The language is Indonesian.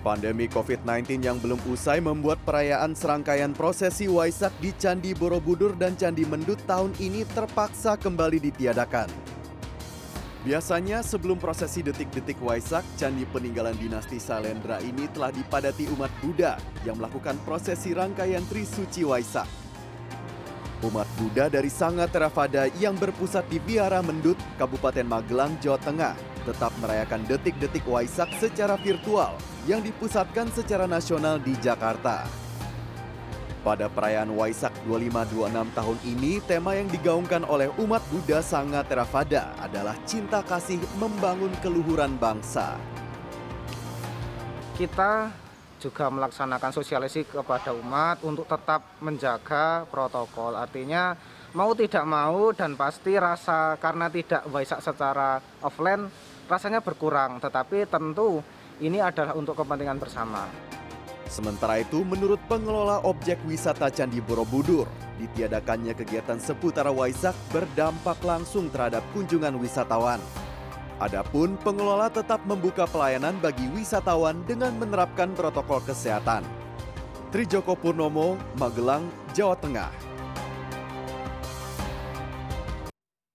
Pandemi COVID-19 yang belum usai membuat perayaan serangkaian prosesi Waisak di Candi Borobudur dan Candi Mendut tahun ini terpaksa kembali ditiadakan. Biasanya sebelum prosesi detik-detik Waisak, Candi peninggalan dinasti Salendra ini telah dipadati umat Buddha yang melakukan prosesi rangkaian Trisuci Waisak. Umat Buddha dari Sanga Theravada yang berpusat di Biara Mendut, Kabupaten Magelang, Jawa Tengah, tetap merayakan detik-detik Waisak secara virtual yang dipusatkan secara nasional di Jakarta. Pada perayaan Waisak 2526 tahun ini, tema yang digaungkan oleh umat Buddha Sanga Theravada adalah cinta kasih membangun keluhuran bangsa. Kita juga melaksanakan sosialisasi kepada umat untuk tetap menjaga protokol. Artinya mau tidak mau dan pasti rasa karena tidak Waisak secara offline rasanya berkurang, tetapi tentu ini adalah untuk kepentingan bersama. Sementara itu, menurut pengelola objek wisata Candi Borobudur, ditiadakannya kegiatan seputar Waisak berdampak langsung terhadap kunjungan wisatawan. Adapun pengelola tetap membuka pelayanan bagi wisatawan dengan menerapkan protokol kesehatan. Trijoko Purnomo, Magelang, Jawa Tengah.